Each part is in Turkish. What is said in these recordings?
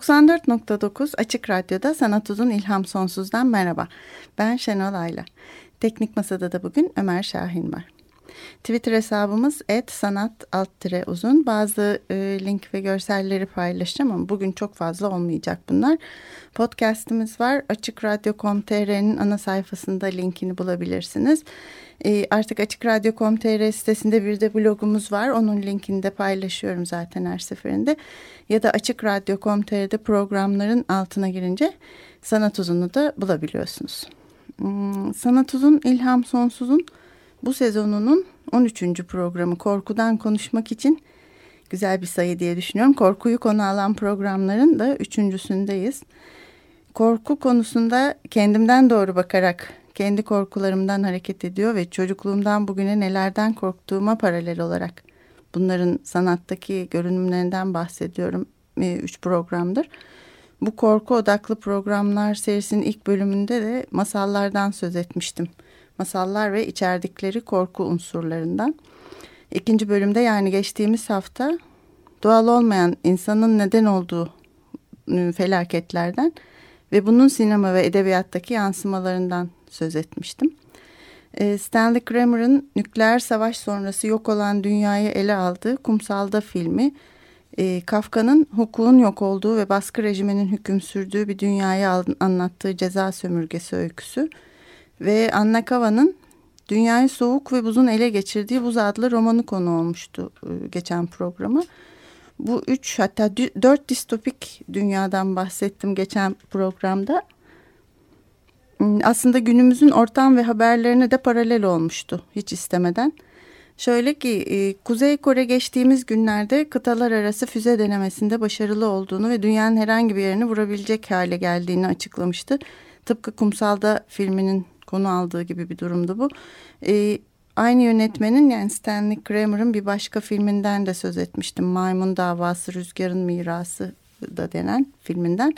94.9 Açık Radyo'da Sanat Uzun İlham Sonsuz'dan merhaba. Ben Şenol Ayla. Teknik Masada da bugün Ömer Şahin var. Twitter hesabımız sanat uzun. Bazı e, link ve görselleri paylaşacağım ama bugün çok fazla olmayacak bunlar. Podcast'imiz var. Açık Radyo.com.tr'nin ana sayfasında linkini bulabilirsiniz. E, artık Açık Radyo.com.tr sitesinde bir de blogumuz var. Onun linkini de paylaşıyorum zaten her seferinde. Ya da Açık Radyo.com.tr'de programların altına girince Sanat Uzun'u da bulabiliyorsunuz. Hmm, Sanat Uzun, İlham Sonsuz'un bu sezonunun 13. programı Korkudan konuşmak için güzel bir sayı diye düşünüyorum. Korkuyu konu alan programların da üçüncüsündeyiz. Korku konusunda kendimden doğru bakarak kendi korkularımdan hareket ediyor ve çocukluğumdan bugüne nelerden korktuğuma paralel olarak bunların sanattaki görünümlerinden bahsediyorum e, üç programdır. Bu korku odaklı programlar serisinin ilk bölümünde de masallardan söz etmiştim. Masallar ve içerdikleri korku unsurlarından. İkinci bölümde yani geçtiğimiz hafta doğal olmayan insanın neden olduğu ıı, felaketlerden ve bunun sinema ve edebiyattaki yansımalarından söz etmiştim. Ee, Stanley Kramer'ın nükleer savaş sonrası yok olan dünyayı ele aldığı Kumsalda filmi, e, Kafka'nın hukukun yok olduğu ve baskı rejiminin hüküm sürdüğü bir dünyayı anlattığı ceza sömürgesi öyküsü ve Anna Kava'nın dünyayı soğuk ve buzun ele geçirdiği Buz adlı romanı konu olmuştu e, geçen programı. Bu üç hatta dört distopik dünyadan bahsettim geçen programda. Hmm, aslında günümüzün ortam ve haberlerine de paralel olmuştu hiç istemeden. Şöyle ki e, Kuzey Kore geçtiğimiz günlerde kıtalar arası füze denemesinde başarılı olduğunu ve dünyanın herhangi bir yerini vurabilecek hale geldiğini açıklamıştı. Tıpkı Kumsal'da filminin konu aldığı gibi bir durumdu bu. E, aynı yönetmenin yani Stanley Kramer'ın bir başka filminden de söz etmiştim. Maymun Davası Rüzgarın Mirası da denen filminden.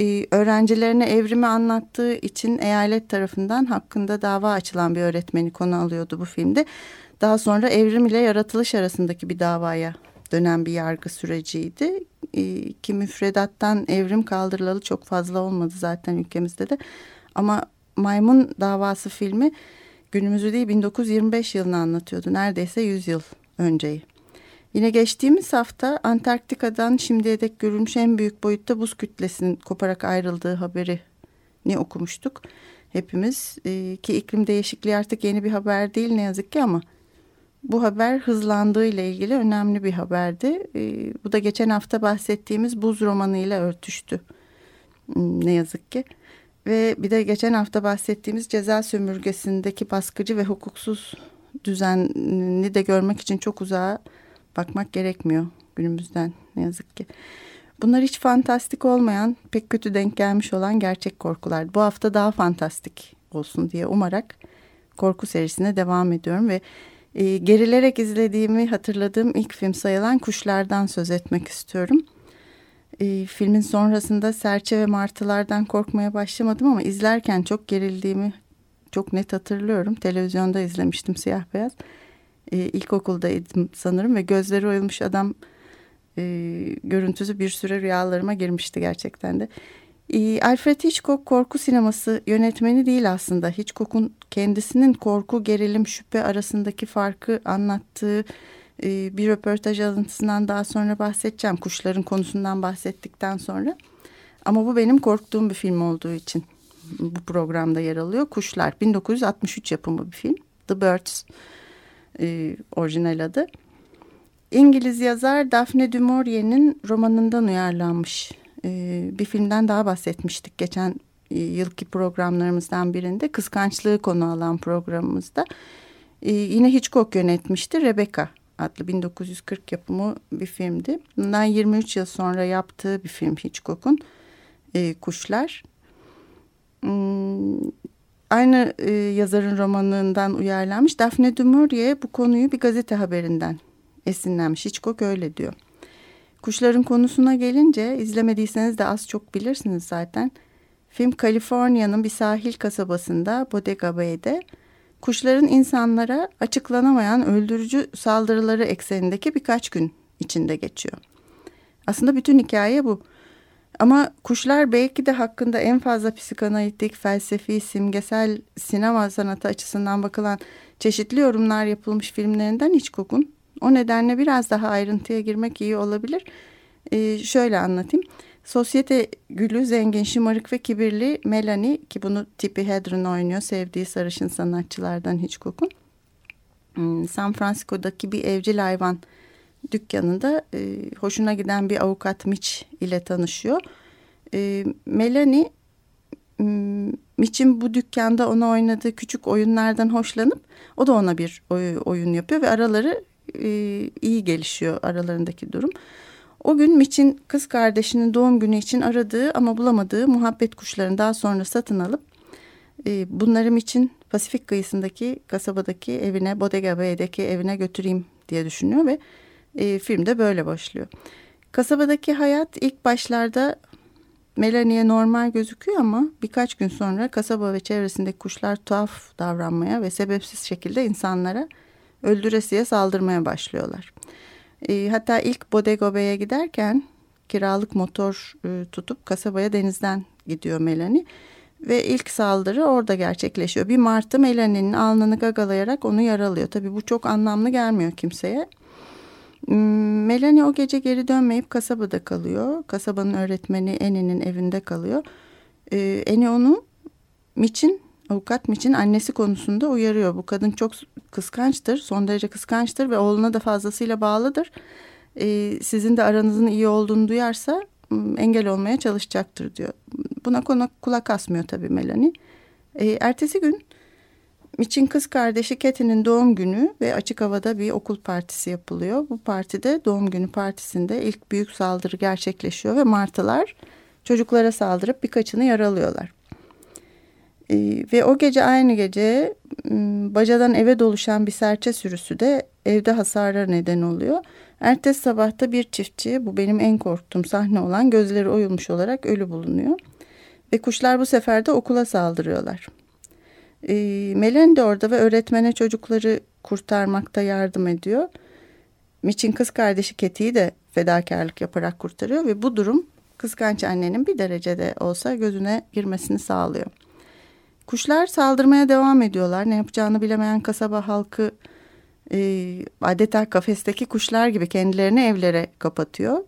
Ee, öğrencilerine evrimi anlattığı için eyalet tarafından hakkında dava açılan bir öğretmeni konu alıyordu bu filmde. Daha sonra evrim ile yaratılış arasındaki bir davaya dönen bir yargı süreciydi. Ee, ki müfredattan evrim kaldırılalı çok fazla olmadı zaten ülkemizde de. Ama Maymun Davası filmi günümüzü değil 1925 yılını anlatıyordu. Neredeyse 100 yıl önceyi. Yine geçtiğimiz hafta Antarktika'dan şimdiye dek görülmüş en büyük boyutta buz kütlesinin koparak ayrıldığı haberini okumuştuk. Hepimiz e, ki iklim değişikliği artık yeni bir haber değil ne yazık ki ama bu haber hızlandığı ile ilgili önemli bir haberdi. E, bu da geçen hafta bahsettiğimiz buz romanı ile örtüştü ne yazık ki. Ve bir de geçen hafta bahsettiğimiz ceza sömürgesindeki baskıcı ve hukuksuz düzenini de görmek için çok uzağa bakmak gerekmiyor günümüzden ne yazık ki. Bunlar hiç fantastik olmayan, pek kötü denk gelmiş olan gerçek korkular. Bu hafta daha fantastik olsun diye umarak korku serisine devam ediyorum ve e, gerilerek izlediğimi hatırladığım ilk film sayılan Kuşlardan söz etmek istiyorum. E, filmin sonrasında serçe ve martılardan korkmaya başlamadım ama izlerken çok gerildiğimi çok net hatırlıyorum. Televizyonda izlemiştim siyah beyaz e, ilkokuldaydım sanırım ve gözleri oyulmuş adam e, görüntüsü bir süre rüyalarıma girmişti gerçekten de. E, Alfred Hitchcock korku sineması yönetmeni değil aslında. Hitchcock'un kendisinin korku, gerilim, şüphe arasındaki farkı anlattığı e, bir röportaj alıntısından daha sonra bahsedeceğim. Kuşların konusundan bahsettikten sonra. Ama bu benim korktuğum bir film olduğu için bu programda yer alıyor. Kuşlar 1963 yapımı bir film. The Birds e, orijinal adı. İngiliz yazar Daphne du Maurier'in romanından uyarlanmış e, bir filmden daha bahsetmiştik geçen e, yılki programlarımızdan birinde. Kıskançlığı konu alan programımızda. E, yine Hitchcock yönetmişti. Rebecca adlı 1940 yapımı bir filmdi. Bundan 23 yıl sonra yaptığı bir film Hitchcock'un e, Kuşlar. Hmm, aynı e, yazarın romanından uyarlanmış. Daphne du Maurier bu konuyu bir gazete haberinden esinlenmiş. Hitchcock öyle diyor. Kuşların konusuna gelince izlemediyseniz de az çok bilirsiniz zaten. Film Kaliforniya'nın bir sahil kasabasında Bodega Bay'de kuşların insanlara açıklanamayan öldürücü saldırıları eksenindeki birkaç gün içinde geçiyor. Aslında bütün hikaye bu. Ama kuşlar belki de hakkında en fazla psikanalitik, felsefi, simgesel sinema sanatı açısından bakılan çeşitli yorumlar yapılmış filmlerinden hiç kokun. O nedenle biraz daha ayrıntıya girmek iyi olabilir. Ee, şöyle anlatayım. Sosyete gülü zengin, şımarık ve kibirli Melanie ki bunu Tippi Hedren oynuyor. Sevdiği sarışın sanatçılardan hiç kokun. Hmm, San Francisco'daki bir evcil hayvan dükkanında e, hoşuna giden bir avukat Mitch ile tanışıyor. E, Melanie hmm, Mitch'in bu dükkanda ona oynadığı küçük oyunlardan hoşlanıp o da ona bir oyun yapıyor ve araları e, iyi gelişiyor aralarındaki durum. O gün Mitch'in kız kardeşinin doğum günü için aradığı ama bulamadığı muhabbet kuşlarını daha sonra satın alıp e, bunları Mitch'in Pasifik kıyısındaki kasabadaki evine Bodega Bay'deki evine götüreyim diye düşünüyor ve e, film de böyle başlıyor. Kasabadaki hayat ilk başlarda Melanie'ye normal gözüküyor ama birkaç gün sonra kasaba ve çevresindeki kuşlar tuhaf davranmaya ve sebepsiz şekilde insanlara öldüresiye saldırmaya başlıyorlar. E, hatta ilk Bodega Bay'e giderken kiralık motor e, tutup kasabaya denizden gidiyor Melanie. Ve ilk saldırı orada gerçekleşiyor. Bir martı Melanie'nin alnını gagalayarak onu yaralıyor. Tabii bu çok anlamlı gelmiyor kimseye. Hmm, Melanie o gece geri dönmeyip kasabada kalıyor. Kasabanın öğretmeni Annie'nin evinde kalıyor. Ee, Annie onu Mitch'in, avukat Mitch'in annesi konusunda uyarıyor. Bu kadın çok kıskançtır, son derece kıskançtır ve oğluna da fazlasıyla bağlıdır. Ee, sizin de aranızın iyi olduğunu duyarsa engel olmaya çalışacaktır diyor. Buna konu kulak asmıyor tabii Melanie. Ee, ertesi gün Mitch'in kız kardeşi Katie'nin doğum günü ve açık havada bir okul partisi yapılıyor. Bu partide doğum günü partisinde ilk büyük saldırı gerçekleşiyor ve martılar çocuklara saldırıp birkaçını yaralıyorlar. Ee, ve o gece aynı gece bacadan eve doluşan bir serçe sürüsü de evde hasara neden oluyor. Ertesi sabahta bir çiftçi bu benim en korktuğum sahne olan gözleri oyulmuş olarak ölü bulunuyor. Ve kuşlar bu sefer de okula saldırıyorlar. E, Melen de orada ve öğretmene çocukları kurtarmakta yardım ediyor. Mitch'in kız kardeşi Keti'yi de fedakarlık yaparak kurtarıyor ve bu durum kıskanç annenin bir derecede olsa gözüne girmesini sağlıyor. Kuşlar saldırmaya devam ediyorlar. Ne yapacağını bilemeyen kasaba halkı e, adeta kafesteki kuşlar gibi kendilerini evlere kapatıyor.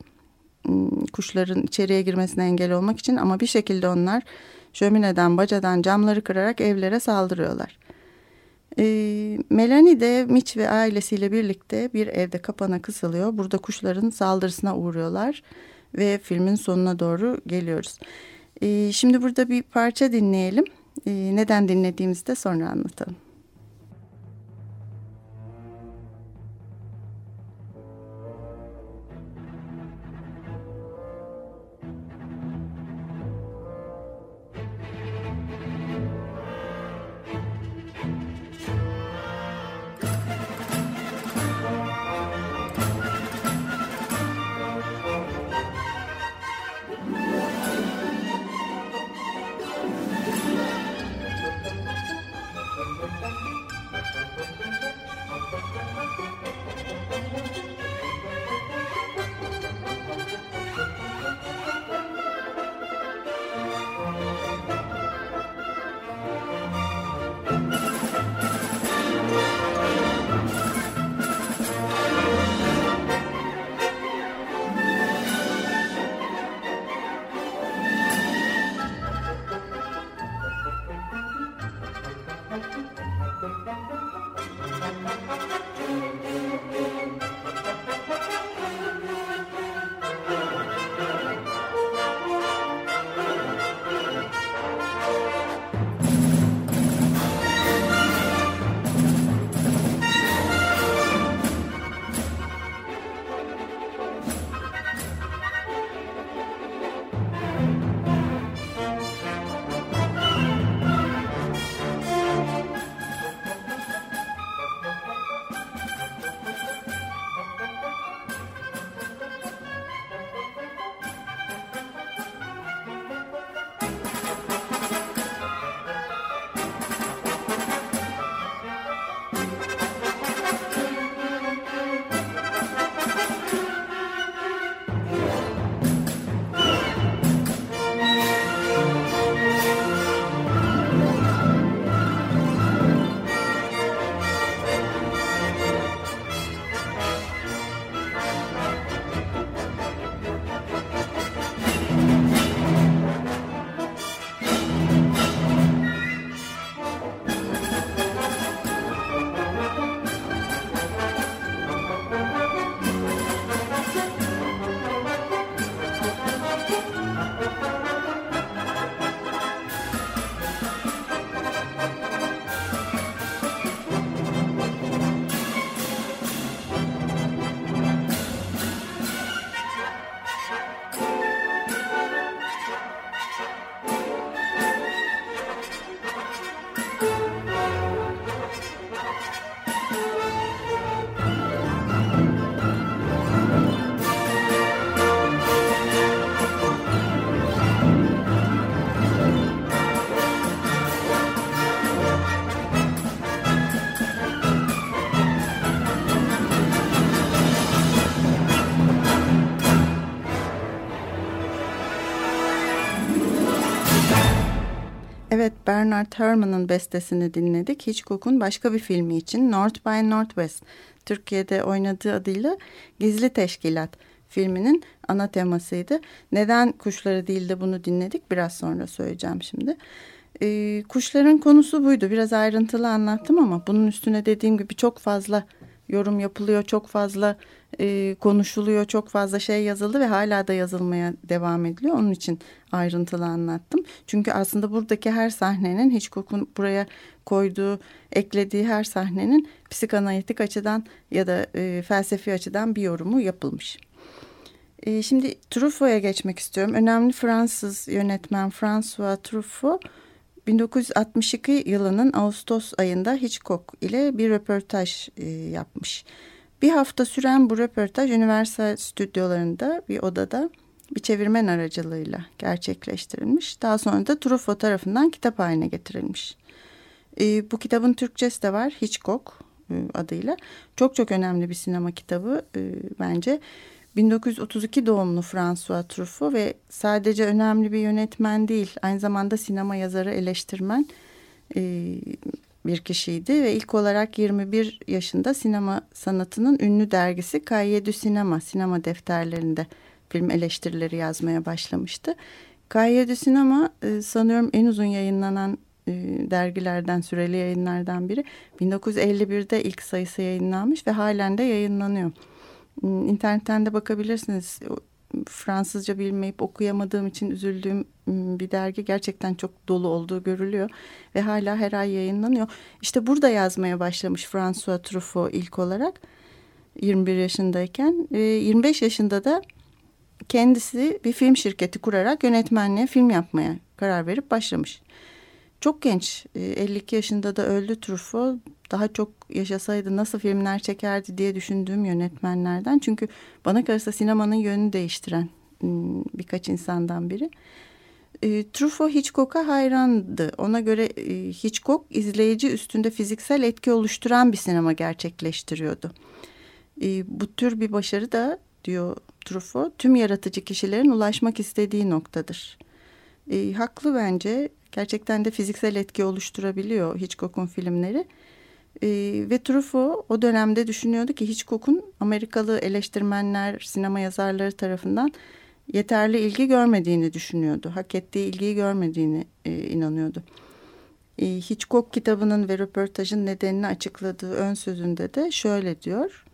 Hmm, kuşların içeriye girmesine engel olmak için ama bir şekilde onlar şömineden, bacadan camları kırarak evlere saldırıyorlar. E, Melanie de Mitch ve ailesiyle birlikte bir evde kapana kısılıyor. Burada kuşların saldırısına uğruyorlar ve filmin sonuna doğru geliyoruz. E, şimdi burada bir parça dinleyelim. E, neden dinlediğimizi de sonra anlatalım. Bernard Herrmann'ın bestesini dinledik. Hitchcock'un başka bir filmi için North by Northwest, Türkiye'de oynadığı adıyla Gizli Teşkilat filminin ana temasıydı. Neden kuşları değil de bunu dinledik biraz sonra söyleyeceğim şimdi. Ee, kuşların konusu buydu. Biraz ayrıntılı anlattım ama bunun üstüne dediğim gibi çok fazla yorum yapılıyor, çok fazla e, konuşuluyor, çok fazla şey yazıldı ve hala da yazılmaya devam ediliyor. Onun için ayrıntılı anlattım. Çünkü aslında buradaki her sahnenin Hitchcock'un buraya koyduğu, eklediği her sahnenin psikanalitik açıdan ya da e, felsefi açıdan bir yorumu yapılmış. E, şimdi Truffaut'a geçmek istiyorum. Önemli Fransız yönetmen François Truffaut 1962 yılının Ağustos ayında Hitchcock ile bir röportaj e, yapmış. Bir hafta süren bu röportaj Universal stüdyolarında bir odada bir çevirmen aracılığıyla gerçekleştirilmiş. Daha sonra da Truffaut tarafından kitap haline getirilmiş. E, bu kitabın Türkçesi de var Hitchcock e, adıyla. Çok çok önemli bir sinema kitabı e, bence. 1932 doğumlu François Truffaut ve sadece önemli bir yönetmen değil, aynı zamanda sinema yazarı, eleştirmen e, bir kişiydi ve ilk olarak 21 yaşında sinema sanatının ünlü dergisi du Sinema, sinema defterlerinde film eleştirileri yazmaya başlamıştı. Du Sinema e, sanıyorum en uzun yayınlanan e, dergilerden, süreli yayınlardan biri. 1951'de ilk sayısı yayınlanmış ve halen de yayınlanıyor. Hmm, internetten de bakabilirsiniz. Fransızca bilmeyip okuyamadığım için üzüldüğüm bir dergi gerçekten çok dolu olduğu görülüyor ve hala her ay yayınlanıyor. İşte burada yazmaya başlamış François Truffaut ilk olarak 21 yaşındayken 25 yaşında da kendisi bir film şirketi kurarak yönetmenliğe film yapmaya karar verip başlamış. Çok genç 52 yaşında da öldü Truffaut daha çok yaşasaydı nasıl filmler çekerdi diye düşündüğüm yönetmenlerden. Çünkü bana kalırsa sinemanın yönünü değiştiren ıı, birkaç insandan biri. E, Truffaut Hitchcock'a hayrandı. Ona göre e, Hitchcock izleyici üstünde fiziksel etki oluşturan bir sinema gerçekleştiriyordu. E, bu tür bir başarı da diyor Truffaut tüm yaratıcı kişilerin ulaşmak istediği noktadır. E, haklı bence. Gerçekten de fiziksel etki oluşturabiliyor Hitchcock'un filmleri. E, ve Truffaut o dönemde düşünüyordu ki Hitchcock'un Amerikalı eleştirmenler, sinema yazarları tarafından yeterli ilgi görmediğini düşünüyordu. Hak ettiği ilgiyi görmediğini e, inanıyordu. E, Hitchcock kitabının ve röportajın nedenini açıkladığı ön sözünde de şöyle diyor.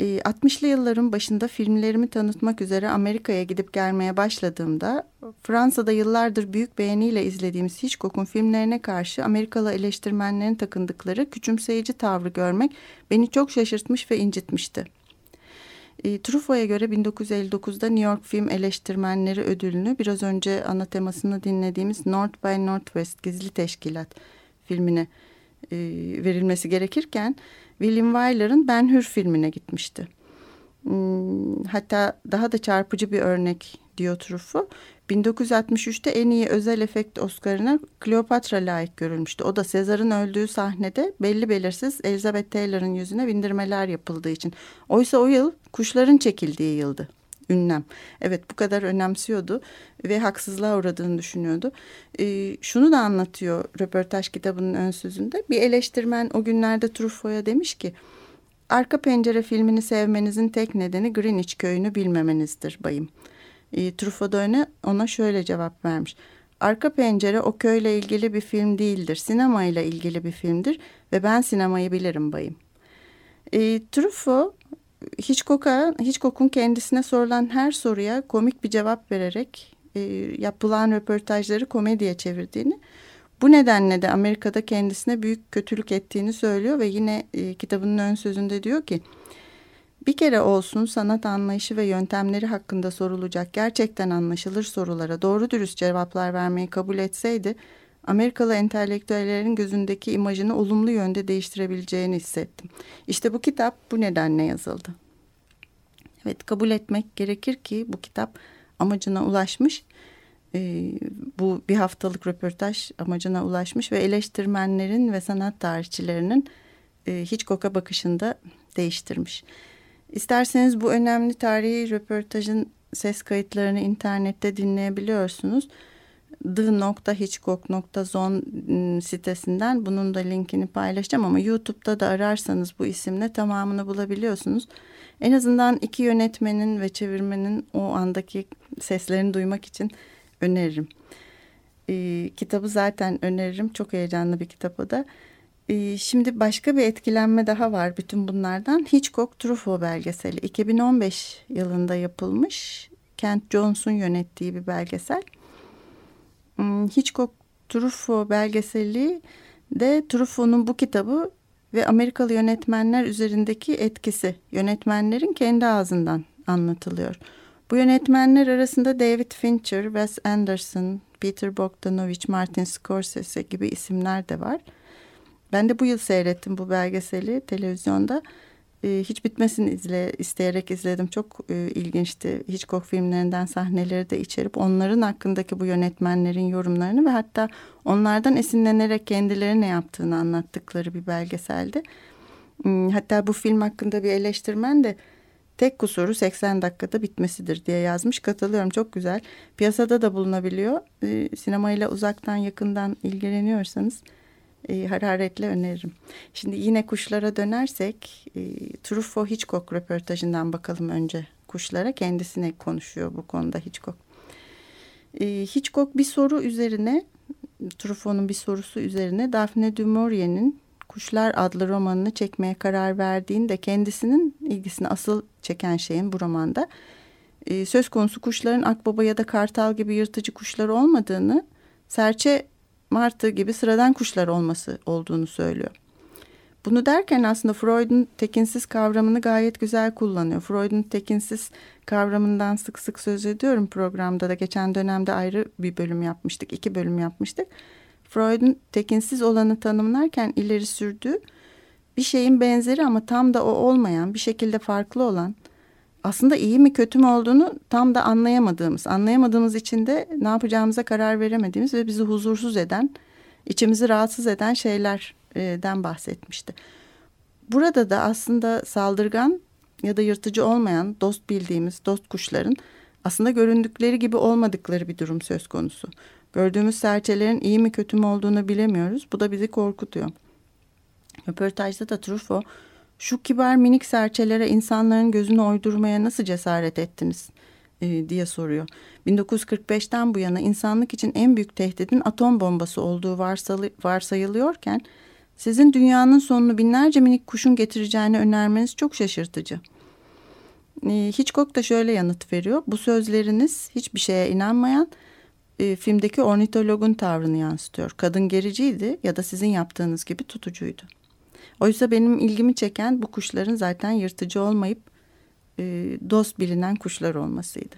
60'lı ee, yılların başında filmlerimi tanıtmak üzere Amerika'ya gidip gelmeye başladığımda Fransa'da yıllardır büyük beğeniyle izlediğimiz Hitchcock'un filmlerine karşı Amerikalı eleştirmenlerin takındıkları küçümseyici tavrı görmek beni çok şaşırtmış ve incitmişti. E, Truffaut'a göre 1959'da New York Film Eleştirmenleri Ödülünü biraz önce ana temasını dinlediğimiz North by Northwest Gizli Teşkilat filmine e, verilmesi gerekirken William Wyler'ın Ben Hür filmine gitmişti. Hmm, hatta daha da çarpıcı bir örnek diyor Truffaut. 1963'te en iyi özel efekt Oscar'ına Kleopatra layık görülmüştü. O da Sezar'ın öldüğü sahnede belli belirsiz Elizabeth Taylor'ın yüzüne bindirmeler yapıldığı için. Oysa o yıl kuşların çekildiği yıldı ünlem. Evet bu kadar önemsiyordu ve haksızlığa uğradığını düşünüyordu. E, şunu da anlatıyor röportaj kitabının ön sözünde. Bir eleştirmen o günlerde Truffaut'a demiş ki Arka Pencere filmini sevmenizin tek nedeni Greenwich köyünü bilmemenizdir bayım. E, Truffaut da ona şöyle cevap vermiş. Arka Pencere o köyle ilgili bir film değildir. Sinemayla ilgili bir filmdir ve ben sinemayı bilirim bayım. E, Truffaut Hitchcock'a, Hitchcock'un kendisine sorulan her soruya komik bir cevap vererek e, yapılan röportajları komediye çevirdiğini, bu nedenle de Amerika'da kendisine büyük kötülük ettiğini söylüyor ve yine e, kitabının ön sözünde diyor ki, bir kere olsun sanat anlayışı ve yöntemleri hakkında sorulacak gerçekten anlaşılır sorulara doğru dürüst cevaplar vermeyi kabul etseydi, Amerikalı entelektüellerin gözündeki imajını olumlu yönde değiştirebileceğini hissettim. İşte bu kitap bu nedenle yazıldı. Evet kabul etmek gerekir ki bu kitap amacına ulaşmış. Ee, bu bir haftalık röportaj amacına ulaşmış ve eleştirmenlerin ve sanat tarihçilerinin e, Hitchcock'a bakışında değiştirmiş. İsterseniz bu önemli tarihi röportajın ses kayıtlarını internette dinleyebiliyorsunuz. the.hitchcock.zone ıı, sitesinden bunun da linkini paylaşacağım ama YouTube'da da ararsanız bu isimle tamamını bulabiliyorsunuz. En azından iki yönetmenin ve çevirmenin o andaki seslerini duymak için öneririm. Ee, kitabı zaten öneririm. Çok heyecanlı bir kitap o da. Ee, şimdi başka bir etkilenme daha var bütün bunlardan. Hitchcock Truffaut belgeseli. 2015 yılında yapılmış. Kent Jones'un yönettiği bir belgesel. Hmm, Hitchcock Truffaut belgeseli de Truffaut'un bu kitabı ve Amerikalı yönetmenler üzerindeki etkisi yönetmenlerin kendi ağzından anlatılıyor. Bu yönetmenler arasında David Fincher, Wes Anderson, Peter Bogdanovich, Martin Scorsese gibi isimler de var. Ben de bu yıl seyrettim bu belgeseli televizyonda. Ee, hiç bitmesini izle, isteyerek izledim. Çok e, ilginçti. Hitchcock filmlerinden sahneleri de içerip onların hakkındaki bu yönetmenlerin yorumlarını ve hatta onlardan esinlenerek kendileri ne yaptığını anlattıkları bir belgeseldi. Hmm, hatta bu film hakkında bir eleştirmen de tek kusuru 80 dakikada bitmesidir diye yazmış. Katılıyorum çok güzel. Piyasada da bulunabiliyor. Ee, sinemayla uzaktan yakından ilgileniyorsanız e, hararetle öneririm. Şimdi yine kuşlara dönersek e, Truffaut Hitchcock röportajından bakalım önce kuşlara. Kendisine konuşuyor bu konuda Hitchcock. E, Hitchcock bir soru üzerine Truffaut'un bir sorusu üzerine Daphne du Maurier'in Kuşlar adlı romanını çekmeye karar verdiğinde kendisinin ilgisini asıl çeken şeyin bu romanda e, söz konusu kuşların akbaba ya da kartal gibi yırtıcı kuşlar olmadığını serçe martı gibi sıradan kuşlar olması olduğunu söylüyor. Bunu derken aslında Freud'un tekinsiz kavramını gayet güzel kullanıyor. Freud'un tekinsiz kavramından sık sık söz ediyorum programda da. Geçen dönemde ayrı bir bölüm yapmıştık, iki bölüm yapmıştık. Freud'un tekinsiz olanı tanımlarken ileri sürdüğü bir şeyin benzeri ama tam da o olmayan, bir şekilde farklı olan, aslında iyi mi kötü mü olduğunu tam da anlayamadığımız, anlayamadığımız için de ne yapacağımıza karar veremediğimiz ve bizi huzursuz eden, içimizi rahatsız eden şeylerden bahsetmişti. Burada da aslında saldırgan ya da yırtıcı olmayan dost bildiğimiz dost kuşların aslında göründükleri gibi olmadıkları bir durum söz konusu. Gördüğümüz serçelerin iyi mi kötü mü olduğunu bilemiyoruz. Bu da bizi korkutuyor. Röportajda da Truffaut şu kibar minik serçelere insanların gözünü oydurmaya nasıl cesaret ettiniz e, diye soruyor. 1945'ten bu yana insanlık için en büyük tehdidin atom bombası olduğu varsayılıyorken sizin dünyanın sonunu binlerce minik kuşun getireceğini önermeniz çok şaşırtıcı. E, Hitchcock da şöyle yanıt veriyor. Bu sözleriniz hiçbir şeye inanmayan e, filmdeki ornitologun tavrını yansıtıyor. Kadın gericiydi ya da sizin yaptığınız gibi tutucuydu. Oysa benim ilgimi çeken bu kuşların zaten yırtıcı olmayıp e, dost bilinen kuşlar olmasıydı.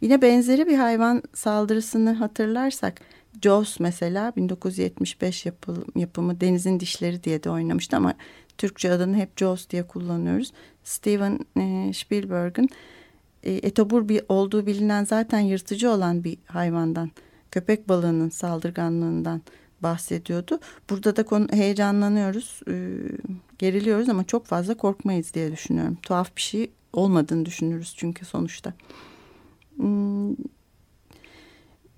Yine benzeri bir hayvan saldırısını hatırlarsak Jaws mesela 1975 yapı, yapımı Denizin Dişleri diye de oynamıştı ama Türkçe adını hep Jaws diye kullanıyoruz. Steven e, Spielberg'in e, etobur bir olduğu bilinen zaten yırtıcı olan bir hayvandan köpek balığının saldırganlığından bahsediyordu. Burada da konu heyecanlanıyoruz, e, geriliyoruz ama çok fazla korkmayız diye düşünüyorum. Tuhaf bir şey olmadığını düşünürüz çünkü sonuçta. Hmm,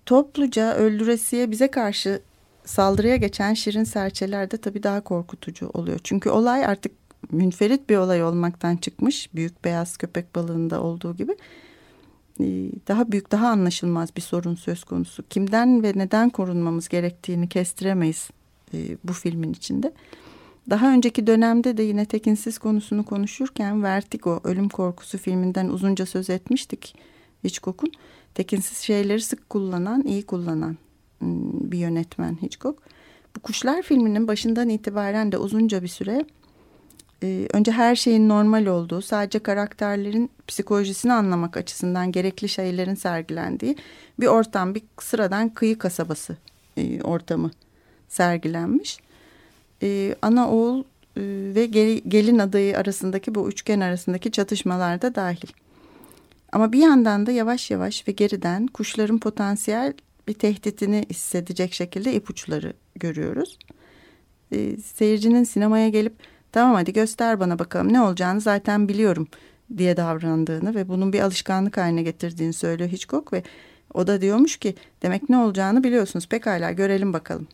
topluca öldüresiye bize karşı saldırıya geçen şirin serçeler de tabii daha korkutucu oluyor. Çünkü olay artık münferit bir olay olmaktan çıkmış. Büyük beyaz köpek balığında olduğu gibi. Ee, daha büyük, daha anlaşılmaz bir sorun söz konusu. Kimden ve neden korunmamız gerektiğini kestiremeyiz e, bu filmin içinde. Daha önceki dönemde de yine tekinsiz konusunu konuşurken Vertigo, Ölüm Korkusu filminden uzunca söz etmiştik Hitchcock'un. Tekinsiz şeyleri sık kullanan, iyi kullanan bir yönetmen Hitchcock. Bu Kuşlar filminin başından itibaren de uzunca bir süre e, önce her şeyin normal olduğu, sadece karakterlerin psikolojisini anlamak açısından gerekli şeylerin sergilendiği bir ortam, bir sıradan kıyı kasabası e, ortamı sergilenmiş. E, ana oğul e, ve gel, gelin adayı arasındaki bu üçgen arasındaki çatışmalar da dahil. Ama bir yandan da yavaş yavaş ve geriden kuşların potansiyel bir tehditini hissedecek şekilde ipuçları görüyoruz. E, seyircinin sinemaya gelip tamam hadi göster bana bakalım ne olacağını zaten biliyorum diye davrandığını ve bunun bir alışkanlık haline getirdiğini söylüyor Hitchcock ve O da diyormuş ki demek ne olacağını biliyorsunuz pekala görelim bakalım.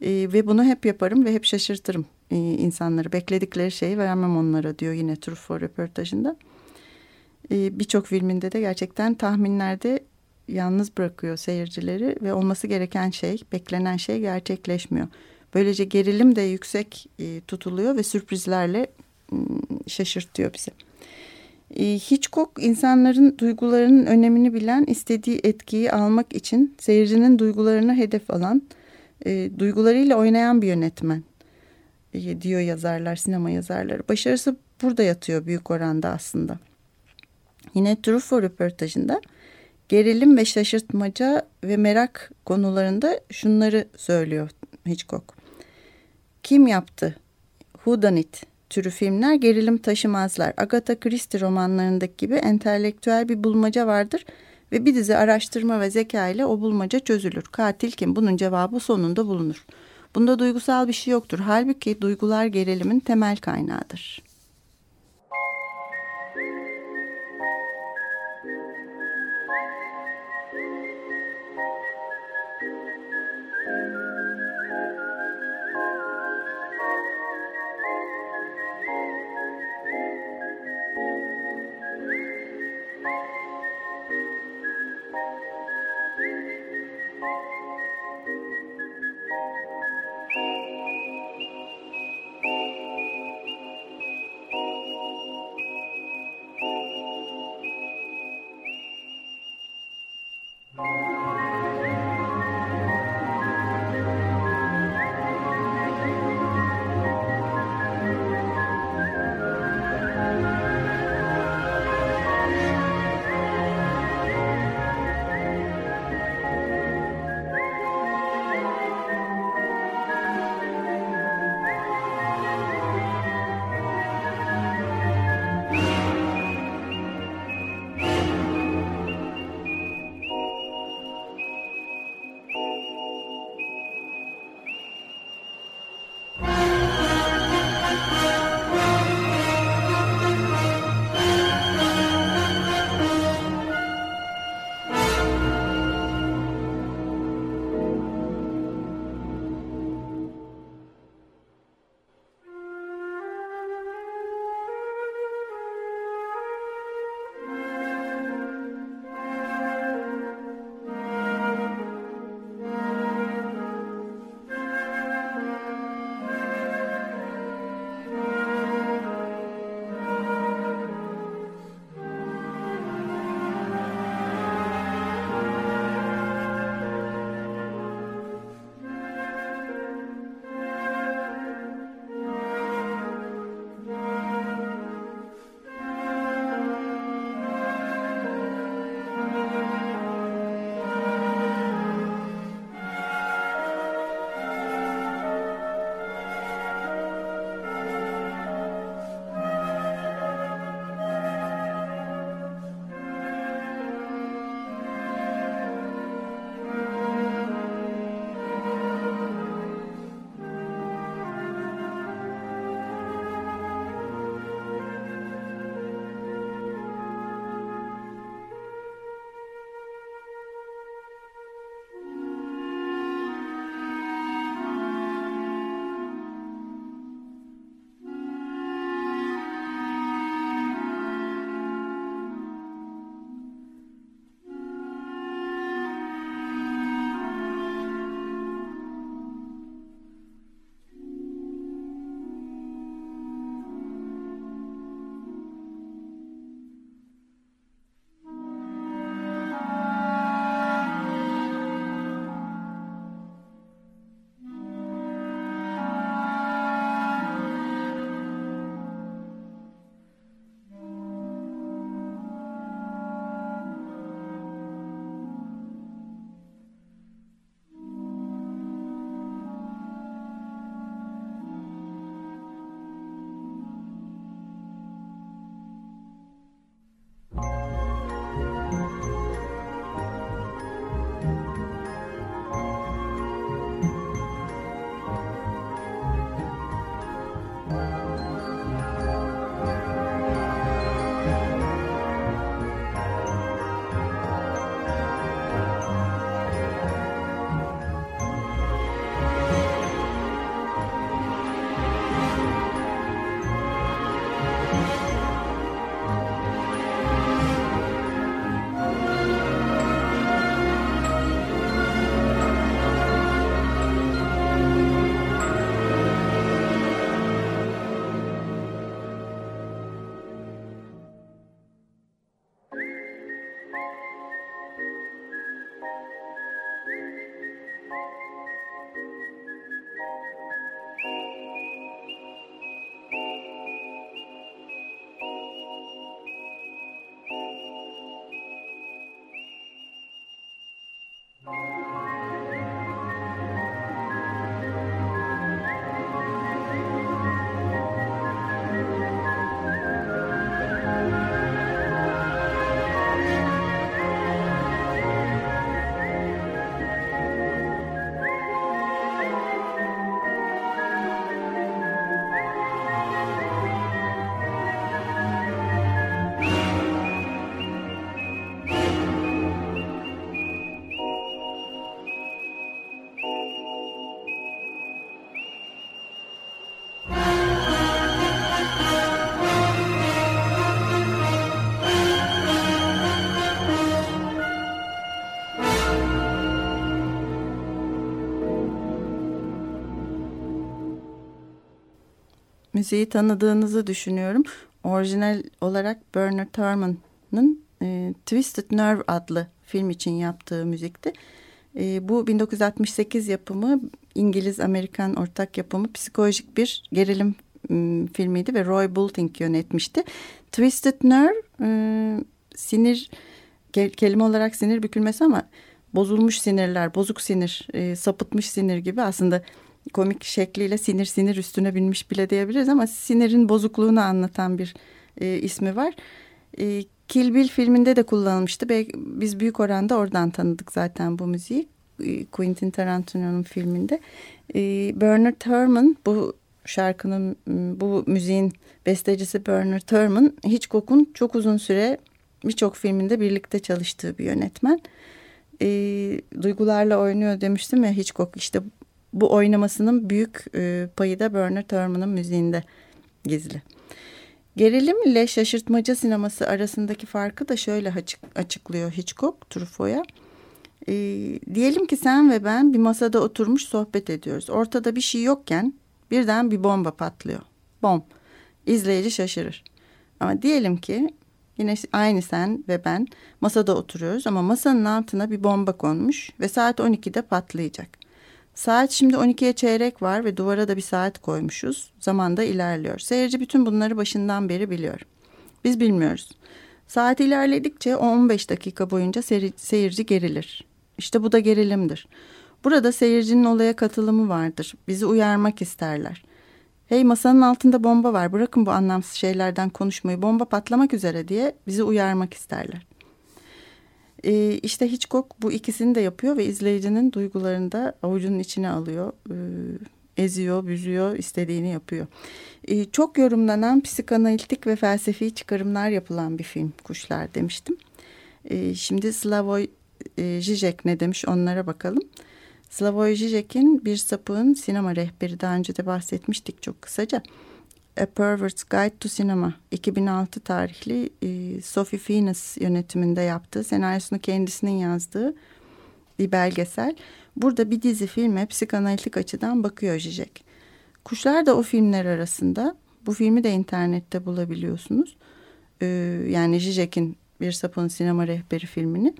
E, ve bunu hep yaparım ve hep şaşırtırım e, insanları. Bekledikleri şeyi vermem onlara diyor yine Truffaut röportajında. E, Birçok filminde de gerçekten tahminlerde yalnız bırakıyor seyircileri ve olması gereken şey, beklenen şey gerçekleşmiyor. Böylece gerilim de yüksek e, tutuluyor ve sürprizlerle e, şaşırtıyor bizi. E, Hitchcock insanların duygularının önemini bilen, istediği etkiyi almak için seyircinin duygularına hedef alan, e, duygularıyla oynayan bir yönetmen e, diyor yazarlar, sinema yazarları. Başarısı burada yatıyor büyük oranda aslında. Yine Truffaut röportajında gerilim ve şaşırtmaca ve merak konularında şunları söylüyor Hitchcock. Kim yaptı? Who done it? türü filmler gerilim taşımazlar. Agatha Christie romanlarındaki gibi entelektüel bir bulmaca vardır ve bir dizi araştırma ve zeka ile o bulmaca çözülür. Katil kim? Bunun cevabı sonunda bulunur. Bunda duygusal bir şey yoktur. Halbuki duygular gerilimin temel kaynağıdır. Müziği tanıdığınızı düşünüyorum. Orijinal olarak Bernard Herrmann'ın e, Twisted Nerve adlı film için yaptığı müzikti. E, bu 1968 yapımı İngiliz-Amerikan ortak yapımı psikolojik bir gerilim e, filmiydi ve Roy Bulting yönetmişti. Twisted Nerve e, sinir kelime olarak sinir bükülmesi ama bozulmuş sinirler, bozuk sinir, e, sapıtmış sinir gibi aslında komik şekliyle sinir sinir üstüne binmiş bile diyebiliriz ama sinirin bozukluğunu anlatan bir e, ismi var. E, Kill Bill filminde de kullanılmıştı. Biz büyük oranda oradan tanıdık zaten bu müziği. E, Quentin Tarantino'nun filminde. E, Bernard Herrmann bu şarkının bu müziğin bestecisi Bernard Herrmann Hitchcock'un çok uzun süre birçok filminde birlikte çalıştığı bir yönetmen. E, duygularla oynuyor demiştim ya Hitchcock işte bu oynamasının büyük e, payı da Bernard Herrmann'ın müziğinde gizli. Gerilim ile şaşırtmaca sineması arasındaki farkı da şöyle açık, açıklıyor Hitchcock Truffaut'a. E, diyelim ki sen ve ben bir masada oturmuş sohbet ediyoruz. Ortada bir şey yokken birden bir bomba patlıyor. Bom. İzleyici şaşırır. Ama diyelim ki yine aynı sen ve ben masada oturuyoruz ama masanın altına bir bomba konmuş ve saat 12'de patlayacak. Saat şimdi 12'ye çeyrek var ve duvara da bir saat koymuşuz. Zaman da ilerliyor. Seyirci bütün bunları başından beri biliyor. Biz bilmiyoruz. Saat ilerledikçe 15 dakika boyunca seyirci gerilir. İşte bu da gerilimdir. Burada seyircinin olaya katılımı vardır. Bizi uyarmak isterler. Hey masanın altında bomba var bırakın bu anlamsız şeylerden konuşmayı bomba patlamak üzere diye bizi uyarmak isterler. E, işte Hitchcock bu ikisini de yapıyor ve izleyicinin duygularını da avucunun içine alıyor. E, eziyor, büzüyor, istediğini yapıyor. E, çok yorumlanan psikanalitik ve felsefi çıkarımlar yapılan bir film Kuşlar demiştim. E, şimdi Slavoj e, Žižek ne demiş onlara bakalım. Slavoj Žižek'in Bir Sapığın Sinema Rehberi daha önce de bahsetmiştik çok kısaca. A Pervert's Guide to Cinema 2006 tarihli e, Sophie Phoenix yönetiminde yaptığı senaryosunu kendisinin yazdığı bir belgesel. Burada bir dizi filme psikanalitik açıdan bakıyor Zizek. Kuşlar da o filmler arasında. Bu filmi de internette bulabiliyorsunuz. Ee, yani Zizek'in Bir Sapın Sinema Rehberi filmini.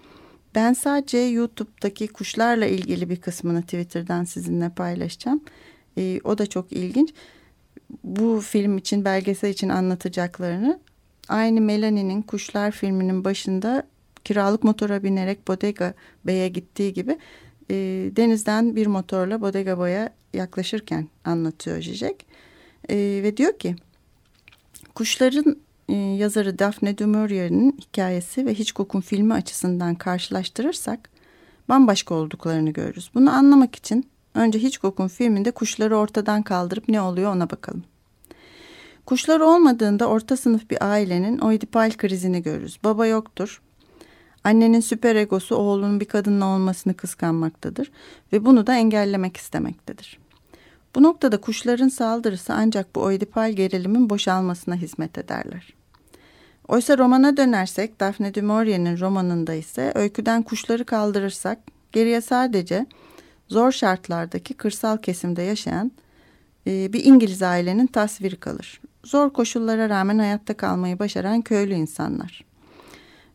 Ben sadece YouTube'daki kuşlarla ilgili bir kısmını Twitter'dan sizinle paylaşacağım. Ee, o da çok ilginç bu film için belgesel için anlatacaklarını aynı Melanie'nin Kuşlar filminin başında kiralık motora binerek Bodega Bey'e gittiği gibi e, denizden bir motorla Bodega Bay'a yaklaşırken anlatıyor Zizek. E, ve diyor ki kuşların e, yazarı Daphne du Maurier'in hikayesi ve Hitchcock'un filmi açısından karşılaştırırsak bambaşka olduklarını görürüz. Bunu anlamak için Önce Hitchcock'un filminde kuşları ortadan kaldırıp ne oluyor ona bakalım. Kuşlar olmadığında orta sınıf bir ailenin oidipal krizini görürüz. Baba yoktur. Annenin süper egosu oğlunun bir kadınla olmasını kıskanmaktadır ve bunu da engellemek istemektedir. Bu noktada kuşların saldırısı ancak bu oidipal gerilimin boşalmasına hizmet ederler. Oysa romana dönersek Daphne du Maurier'in romanında ise öyküden kuşları kaldırırsak geriye sadece zor şartlardaki kırsal kesimde yaşayan e, bir İngiliz ailenin tasviri kalır. Zor koşullara rağmen hayatta kalmayı başaran köylü insanlar.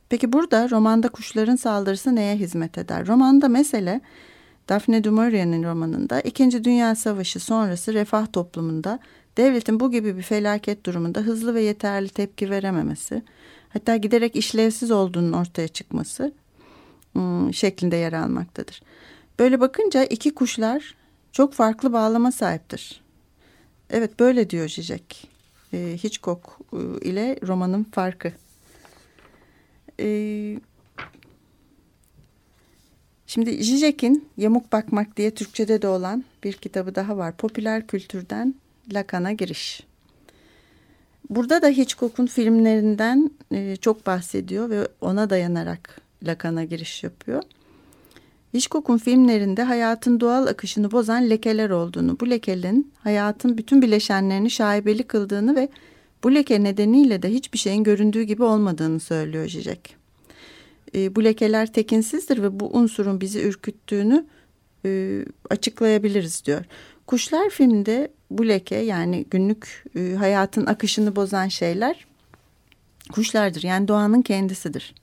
Peki burada romanda kuşların saldırısı neye hizmet eder? Romanda mesele Daphne du Maurier'in romanında İkinci Dünya Savaşı sonrası refah toplumunda devletin bu gibi bir felaket durumunda hızlı ve yeterli tepki verememesi, hatta giderek işlevsiz olduğunun ortaya çıkması ıı, şeklinde yer almaktadır. Böyle bakınca iki kuşlar çok farklı bağlama sahiptir. Evet böyle diyor Zizek. Ee, Hitchcock e, ile romanın farkı. Ee, şimdi Zizek'in Yamuk Bakmak diye Türkçe'de de olan bir kitabı daha var. Popüler kültürden Lacan'a giriş. Burada da Hitchcock'un filmlerinden e, çok bahsediyor ve ona dayanarak Lacan'a giriş yapıyor. Hitchcock'un filmlerinde hayatın doğal akışını bozan lekeler olduğunu, bu lekelerin hayatın bütün bileşenlerini şaibeli kıldığını ve bu leke nedeniyle de hiçbir şeyin göründüğü gibi olmadığını söylüyor Zizek. E, bu lekeler tekinsizdir ve bu unsurun bizi ürküttüğünü e, açıklayabiliriz diyor. Kuşlar filminde bu leke yani günlük e, hayatın akışını bozan şeyler kuşlardır. Yani doğanın kendisidir.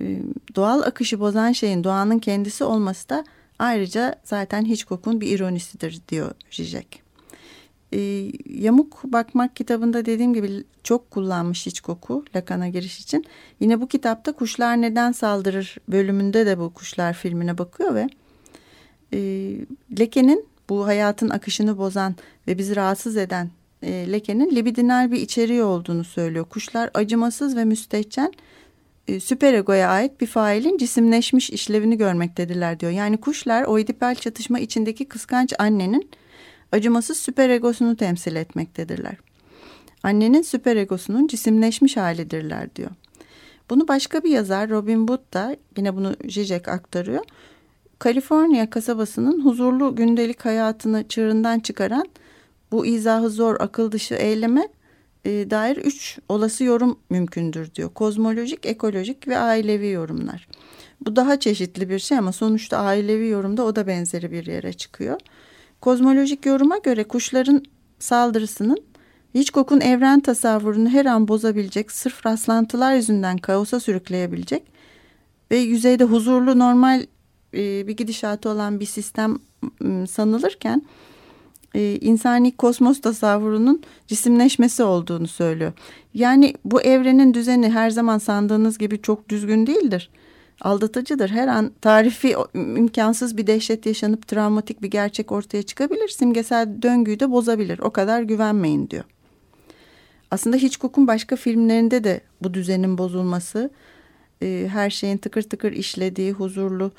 E, doğal akışı bozan şeyin doğanın kendisi olması da ayrıca zaten hiç kokun bir ironisidir diyor Zizek. E, Yamuk Bakmak kitabında dediğim gibi çok kullanmış hiç koku Lacan'a giriş için. Yine bu kitapta Kuşlar Neden Saldırır bölümünde de bu kuşlar filmine bakıyor ve e, lekenin bu hayatın akışını bozan ve bizi rahatsız eden e, lekenin libidinal bir içeriği olduğunu söylüyor. Kuşlar acımasız ve müstehcen süperegoya ait bir failin cisimleşmiş işlevini görmektediler diyor. Yani kuşlar o çatışma içindeki kıskanç annenin acımasız süperegosunu temsil etmektedirler. Annenin süperegosunun cisimleşmiş halidirler diyor. Bunu başka bir yazar Robin Wood da yine bunu Zizek aktarıyor. Kaliforniya kasabasının huzurlu gündelik hayatını çığırından çıkaran bu izahı zor akıl dışı eyleme e, dair üç olası yorum mümkündür diyor. Kozmolojik, ekolojik ve ailevi yorumlar. Bu daha çeşitli bir şey ama sonuçta ailevi yorumda o da benzeri bir yere çıkıyor. Kozmolojik yoruma göre kuşların saldırısının Hitchcock'un evren tasavvurunu her an bozabilecek, sırf rastlantılar yüzünden kaosa sürükleyebilecek ve yüzeyde huzurlu normal e, bir gidişatı olan bir sistem sanılırken e, insani kosmos tasavvurunun cisimleşmesi olduğunu söylüyor. Yani bu evrenin düzeni her zaman sandığınız gibi çok düzgün değildir. Aldatıcıdır. Her an tarifi imkansız bir dehşet yaşanıp travmatik bir gerçek ortaya çıkabilir. Simgesel döngüyü de bozabilir. O kadar güvenmeyin diyor. Aslında Hitchcock'un başka filmlerinde de bu düzenin bozulması, e, her şeyin tıkır tıkır işlediği, huzurlu,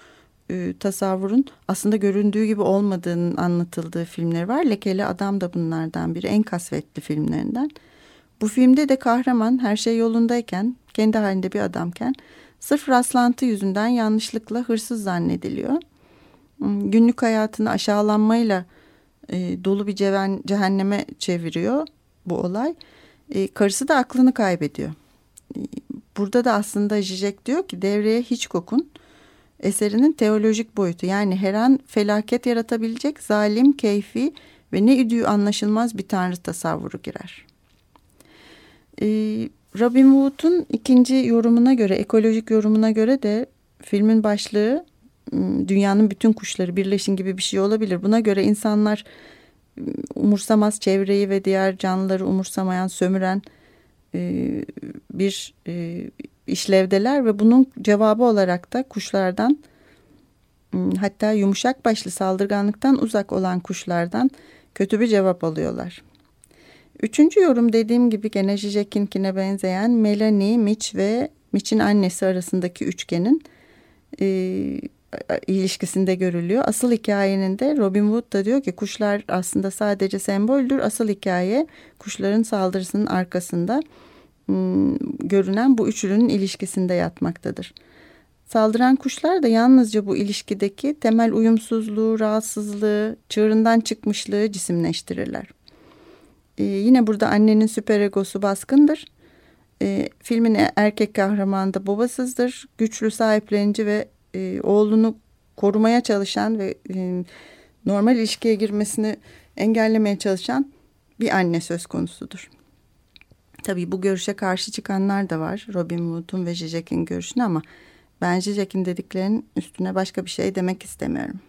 e, tasavvurun aslında göründüğü gibi olmadığının anlatıldığı filmleri var. Lekeli Adam da bunlardan biri. En kasvetli filmlerinden. Bu filmde de kahraman her şey yolundayken, kendi halinde bir adamken sırf rastlantı yüzünden yanlışlıkla hırsız zannediliyor. Hmm, günlük hayatını aşağılanmayla e, dolu bir ceven, cehenneme çeviriyor bu olay. E, karısı da aklını kaybediyor. E, burada da aslında Zizek diyor ki devreye hiç kokun eserinin teolojik boyutu yani her an felaket yaratabilecek zalim, keyfi ve ne üdüğü anlaşılmaz bir tanrı tasavvuru girer. Ee, Robin Wood'un ikinci yorumuna göre, ekolojik yorumuna göre de filmin başlığı dünyanın bütün kuşları birleşin gibi bir şey olabilir. Buna göre insanlar umursamaz çevreyi ve diğer canlıları umursamayan, sömüren e, bir e, işlevdeler ve bunun cevabı olarak da kuşlardan hmm, hatta yumuşak başlı saldırganlıktan uzak olan kuşlardan kötü bir cevap alıyorlar. Üçüncü yorum dediğim gibi gene Zizek'inkine benzeyen Melanie, Mitch ve Mitch'in annesi arasındaki üçgenin e, ilişkisinde görülüyor. Asıl hikayenin de Robin Wood da diyor ki kuşlar aslında sadece semboldür. Asıl hikaye kuşların saldırısının arkasında görünen bu üçlünün ilişkisinde yatmaktadır. Saldıran kuşlar da yalnızca bu ilişkideki temel uyumsuzluğu, rahatsızlığı, çığırından çıkmışlığı cisimleştirirler. Ee, yine burada annenin süperegosu baskındır. Ee, filmin erkek kahramanı da babasızdır. Güçlü, sahiplenici ve e, oğlunu korumaya çalışan ve e, normal ilişkiye girmesini engellemeye çalışan bir anne söz konusudur. Tabii bu görüşe karşı çıkanlar da var. Robin Wood'un ve Zizek'in görüşüne ama ben Zizek'in dediklerinin üstüne başka bir şey demek istemiyorum.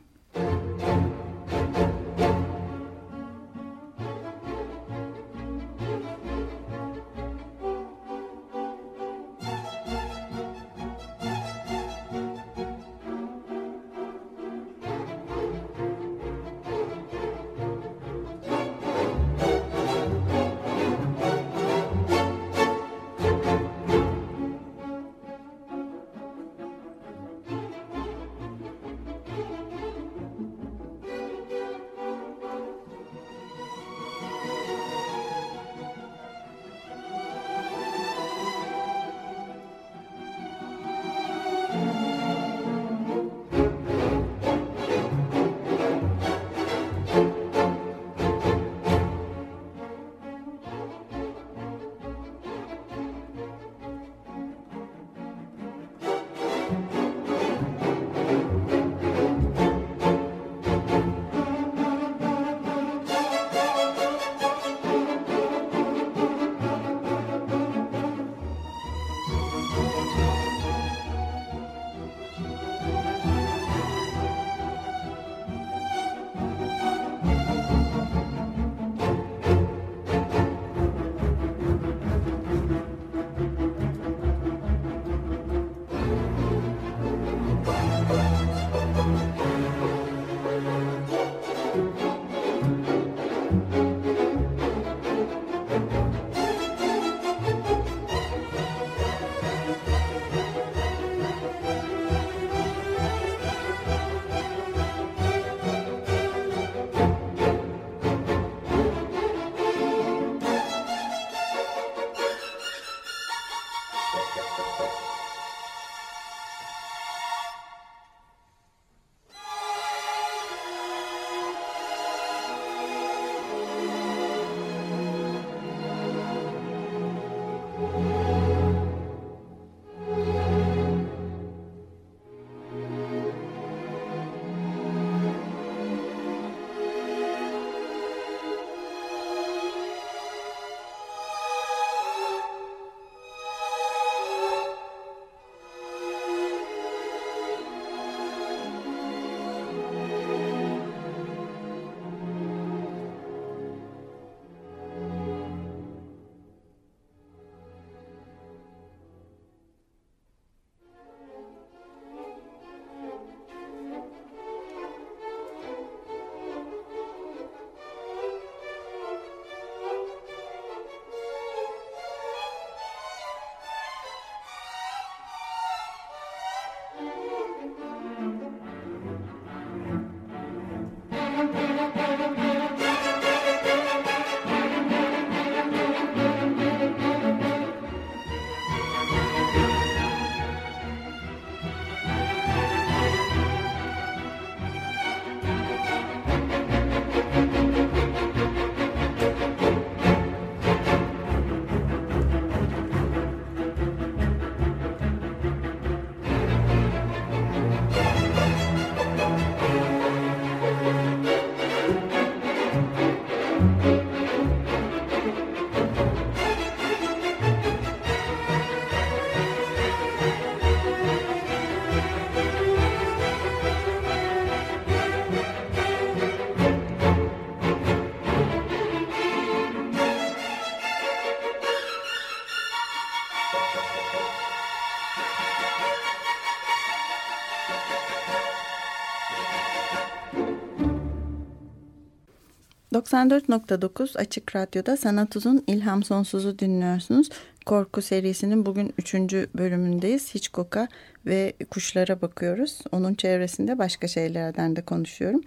94.9 Açık Radyo'da Sanat Uzun İlham Sonsuz'u dinliyorsunuz. Korku serisinin bugün üçüncü bölümündeyiz. Hitchcock'a ve kuşlara bakıyoruz. Onun çevresinde başka şeylerden de konuşuyorum.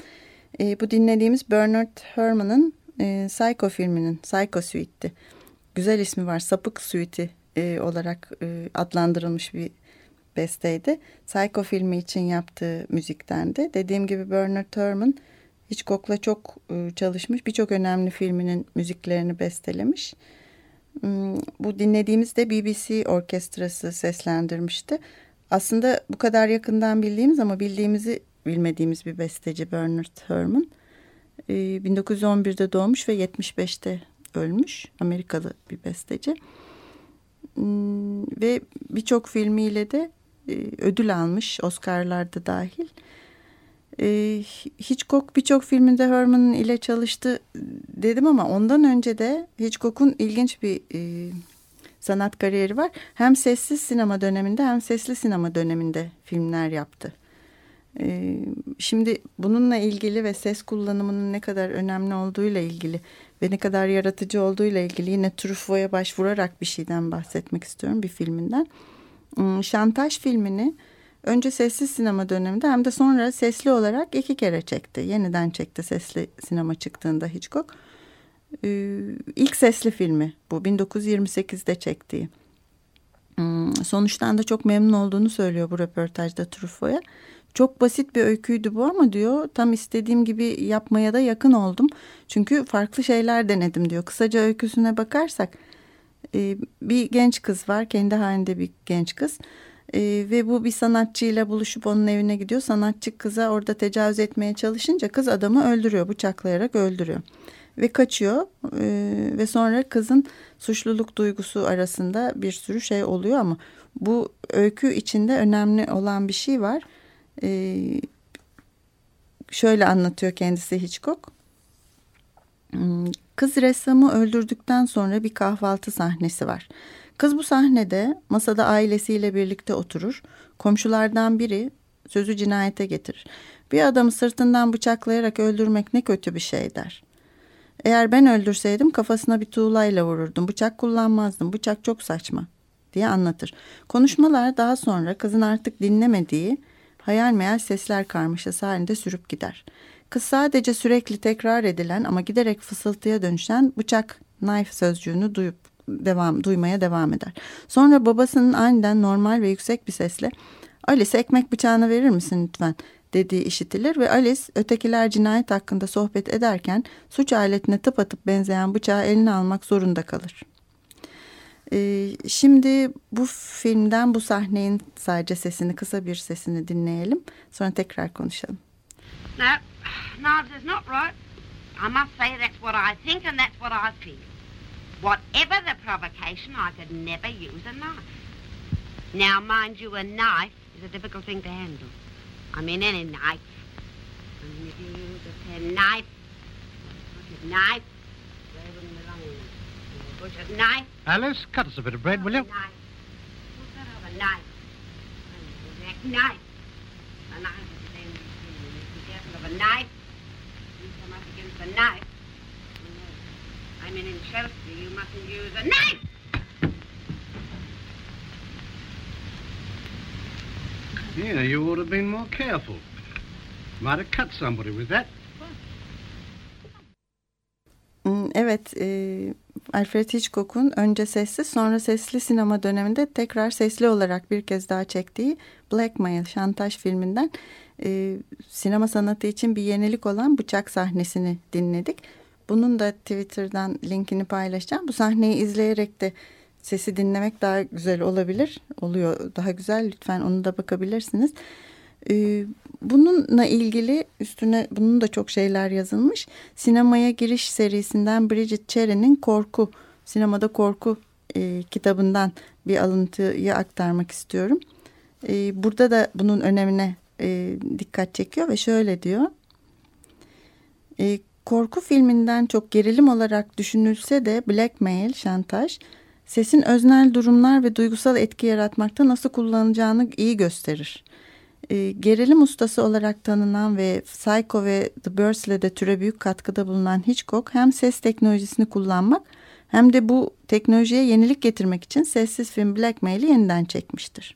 E, bu dinlediğimiz Bernard Herrmann'ın e, Psycho filminin Psycho Suite'ti. Güzel ismi var. Sapık Suite'i e, olarak e, adlandırılmış bir besteydi. Psycho filmi için yaptığı müziktendi. Dediğim gibi Bernard Herrmann Hitchcock'la çok e, çalışmış. Birçok önemli filminin müziklerini bestelemiş. Hmm, bu dinlediğimiz de BBC orkestrası seslendirmişti. Aslında bu kadar yakından bildiğimiz ama bildiğimizi bilmediğimiz bir besteci Bernard Herrmann. 1911'de doğmuş ve 75'te ölmüş. Amerikalı bir besteci. Hmm, ve birçok filmiyle de e, ödül almış. Oscar'larda dahil. E, Hitchcock birçok filminde Herman ile çalıştı dedim ama ondan önce de Hitchcock'un ilginç bir e, sanat kariyeri var. Hem sessiz sinema döneminde hem sesli sinema döneminde filmler yaptı. E, şimdi bununla ilgili ve ses kullanımının ne kadar önemli olduğuyla ilgili ve ne kadar yaratıcı olduğuyla ilgili yine Truffaut'a başvurarak bir şeyden bahsetmek istiyorum bir filminden. Hmm, Şantaj filmini önce sessiz sinema döneminde hem de sonra sesli olarak iki kere çekti. Yeniden çekti sesli sinema çıktığında Hitchcock. Ee, ilk sesli filmi bu 1928'de çektiği. Hmm, sonuçtan da çok memnun olduğunu söylüyor bu röportajda Truffaut'a. Çok basit bir öyküydü bu ama diyor tam istediğim gibi yapmaya da yakın oldum. Çünkü farklı şeyler denedim diyor. Kısaca öyküsüne bakarsak e, bir genç kız var kendi halinde bir genç kız. E, ve bu bir sanatçıyla buluşup onun evine gidiyor. Sanatçı kıza orada tecavüz etmeye çalışınca kız adamı öldürüyor bıçaklayarak öldürüyor. Ve kaçıyor e, ve sonra kızın suçluluk duygusu arasında bir sürü şey oluyor ama bu öykü içinde önemli olan bir şey var. E, şöyle anlatıyor kendisi Hitchcock. Hmm, kız ressamı öldürdükten sonra bir kahvaltı sahnesi var. Kız bu sahnede masada ailesiyle birlikte oturur. Komşulardan biri sözü cinayete getirir. Bir adamı sırtından bıçaklayarak öldürmek ne kötü bir şey der. Eğer ben öldürseydim kafasına bir tuğlayla vururdum. Bıçak kullanmazdım. Bıçak çok saçma diye anlatır. Konuşmalar daha sonra kızın artık dinlemediği hayal meyal sesler karmaşası halinde sürüp gider. Kız sadece sürekli tekrar edilen ama giderek fısıltıya dönüşen bıçak, knife sözcüğünü duyup devam duymaya devam eder. Sonra babasının aniden normal ve yüksek bir sesle Alice ekmek bıçağını verir misin lütfen dediği işitilir ve Alice ötekiler cinayet hakkında sohbet ederken suç aletine tıpatıp benzeyen bıçağı eline almak zorunda kalır. Ee, şimdi bu filmden bu sahnenin sadece sesini kısa bir sesini dinleyelim. Sonra tekrar konuşalım. No, no, that's not right. I must say that's what I think and that's what I feel. Whatever the provocation, I could never use a knife. Now, mind you, a knife is a difficult thing to handle. I mean, any knife. I mean, if you use a pen knife, a knife, where wouldn't belong in a butcher's knife. Alice, cut us a bit of bread, will you? Knife. What's that other knife? That knife. A knife is the same thing. Be careful of a knife. You come up against a knife. I mean, in Chelsea, you mustn't use a knife. Yeah, you ought to have been more careful. Might have cut somebody with that. Hmm, Evet, e, Alfred Hitchcock'un önce sessiz sonra sesli sinema döneminde tekrar sesli olarak bir kez daha çektiği Blackmail, Şantaj filminden e, sinema sanatı için bir yenilik olan bıçak sahnesini dinledik. Bunun da Twitter'dan linkini paylaşacağım. Bu sahneyi izleyerek de sesi dinlemek daha güzel olabilir. Oluyor daha güzel. Lütfen onu da bakabilirsiniz. Ee, bununla ilgili üstüne bunun da çok şeyler yazılmış. Sinemaya giriş serisinden Bridget Cherry'nin Korku, Sinemada Korku e, kitabından bir alıntıyı aktarmak istiyorum. E, burada da bunun önemine e, dikkat çekiyor ve şöyle diyor. E, korku filminden çok gerilim olarak düşünülse de blackmail, şantaj, sesin öznel durumlar ve duygusal etki yaratmakta nasıl kullanacağını iyi gösterir. E, gerilim ustası olarak tanınan ve Psycho ve The Birds'le de türe büyük katkıda bulunan Hitchcock hem ses teknolojisini kullanmak hem de bu teknolojiye yenilik getirmek için sessiz film Blackmail'i yeniden çekmiştir.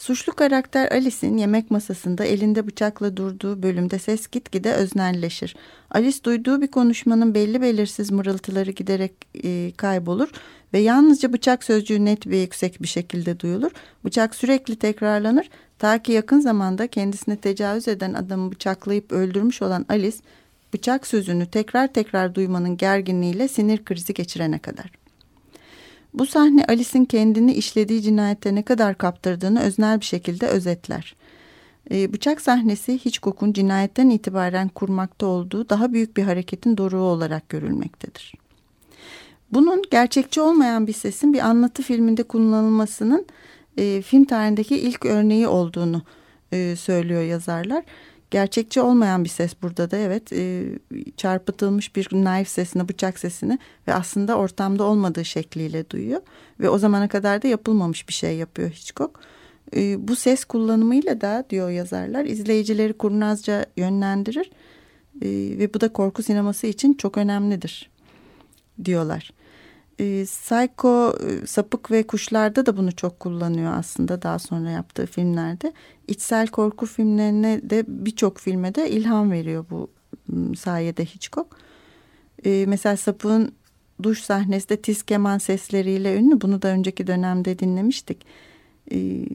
Suçlu karakter Alice'in yemek masasında elinde bıçakla durduğu bölümde ses gitgide öznelleşir. Alice duyduğu bir konuşmanın belli belirsiz mırıltıları giderek e, kaybolur ve yalnızca bıçak sözcüğü net ve yüksek bir şekilde duyulur. Bıçak sürekli tekrarlanır ta ki yakın zamanda kendisine tecavüz eden adamı bıçaklayıp öldürmüş olan Alice bıçak sözünü tekrar tekrar duymanın gerginliğiyle sinir krizi geçirene kadar. Bu sahne Alice'in kendini işlediği cinayette ne kadar kaptırdığını öznel bir şekilde özetler. Ee, bıçak sahnesi Hitchcock'un cinayetten itibaren kurmakta olduğu daha büyük bir hareketin doruğu olarak görülmektedir. Bunun gerçekçi olmayan bir sesin bir anlatı filminde kullanılmasının e, film tarihindeki ilk örneği olduğunu e, söylüyor yazarlar gerçekçi olmayan bir ses burada da evet e, çarpıtılmış bir knife sesini bıçak sesini ve aslında ortamda olmadığı şekliyle duyuyor ve o zamana kadar da yapılmamış bir şey yapıyor Hitchcock. E, bu ses kullanımıyla da diyor yazarlar izleyicileri kurnazca yönlendirir e, ve bu da korku sineması için çok önemlidir diyorlar. E, Psycho, Sapık ve Kuşlar'da da bunu çok kullanıyor aslında daha sonra yaptığı filmlerde. İçsel korku filmlerine de birçok filme de ilham veriyor bu sayede Hitchcock. E, mesela Sapık'ın duş sahnesi de tiz keman sesleriyle ünlü. Bunu da önceki dönemde dinlemiştik. E,